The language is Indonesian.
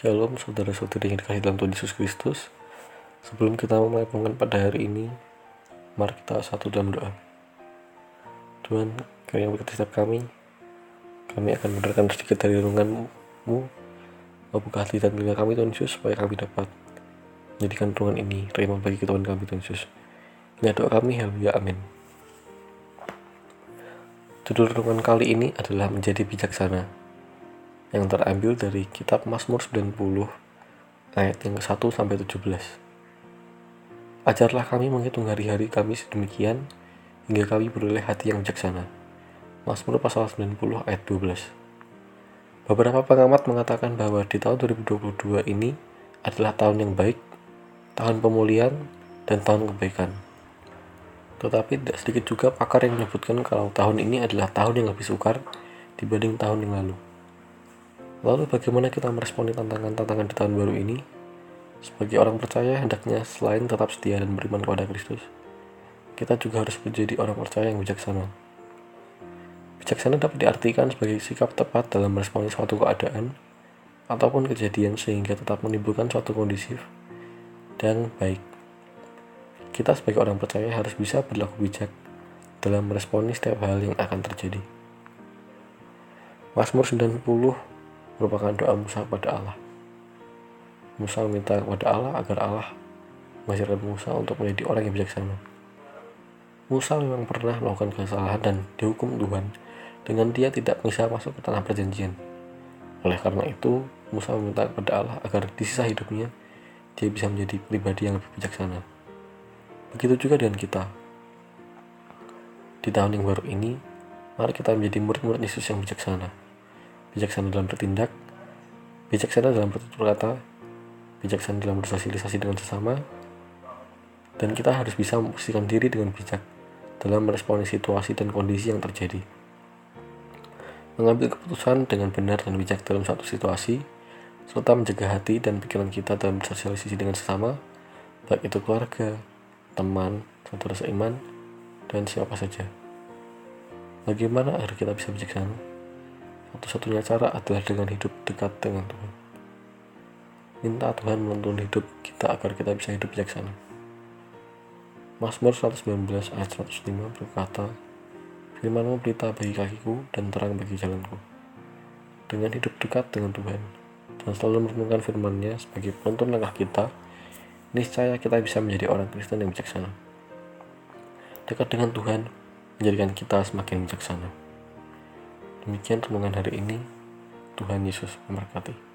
Shalom saudara-saudari yang dikasih dalam Tuhan Yesus Kristus. Sebelum kita memulai renungan pada hari ini Mari kita satu dalam doa. Tuhan, kami yang berkati setiap kami Kami akan mendengarkan sedikit dari renunganmu. Membuka hati dan telinga kami Tuhan Yesus Supaya kami dapat menjadikan renungan ini Terima bagi Tuhan kami Tuhan Yesus. Ini doa kami, haleluya, amin. Judul renungan kali ini adalah menjadi bijaksana yang terambil dari kitab Mazmur 90 ayat yang ke-1 sampai 17. Ajarlah kami menghitung hari-hari kami sedemikian hingga kami beroleh hati yang bijaksana. Mazmur pasal 90 ayat 12. Beberapa pengamat mengatakan bahwa di tahun 2022 ini adalah tahun yang baik, tahun pemulihan, dan tahun kebaikan. Tetapi tidak sedikit juga pakar yang menyebutkan kalau tahun ini adalah tahun yang lebih sukar dibanding tahun yang lalu. Lalu bagaimana kita meresponi tantangan-tantangan di tahun baru ini? Sebagai orang percaya, hendaknya selain tetap setia dan beriman kepada Kristus, kita juga harus menjadi orang percaya yang bijaksana. Bijaksana dapat diartikan sebagai sikap tepat dalam meresponi suatu keadaan ataupun kejadian sehingga tetap menimbulkan suatu kondisif dan baik. Kita sebagai orang percaya harus bisa berlaku bijak dalam meresponi setiap hal yang akan terjadi. Mazmur 90 merupakan doa Musa kepada Allah. Musa meminta kepada Allah agar Allah mengajarkan Musa untuk menjadi orang yang bijaksana. Musa memang pernah melakukan kesalahan dan dihukum Tuhan dengan dia tidak bisa masuk ke tanah perjanjian. Oleh karena itu, Musa meminta kepada Allah agar di sisa hidupnya dia bisa menjadi pribadi yang lebih bijaksana. Begitu juga dengan kita. Di tahun yang baru ini, mari kita menjadi murid-murid Yesus yang bijaksana bijaksana dalam bertindak, bijaksana dalam bertutur kata, bijaksana dalam bersosialisasi dengan sesama, dan kita harus bisa memposisikan diri dengan bijak dalam meresponi situasi dan kondisi yang terjadi. Mengambil keputusan dengan benar dan bijak dalam suatu situasi, serta menjaga hati dan pikiran kita dalam bersosialisasi dengan sesama, baik itu keluarga, teman, saudara seiman, dan siapa saja. Bagaimana agar kita bisa bijaksana? Satu-satunya cara adalah dengan hidup dekat dengan Tuhan. Minta Tuhan menuntun hidup kita agar kita bisa hidup bijaksana. Mazmur 119 ayat 105 berkata, Firmanmu pelita bagi kakiku dan terang bagi jalanku. Dengan hidup dekat dengan Tuhan dan selalu merenungkan firman-Nya sebagai penuntun langkah kita, niscaya kita bisa menjadi orang Kristen yang bijaksana. Dekat dengan Tuhan menjadikan kita semakin bijaksana. Demikian renungan hari ini. Tuhan Yesus memberkati.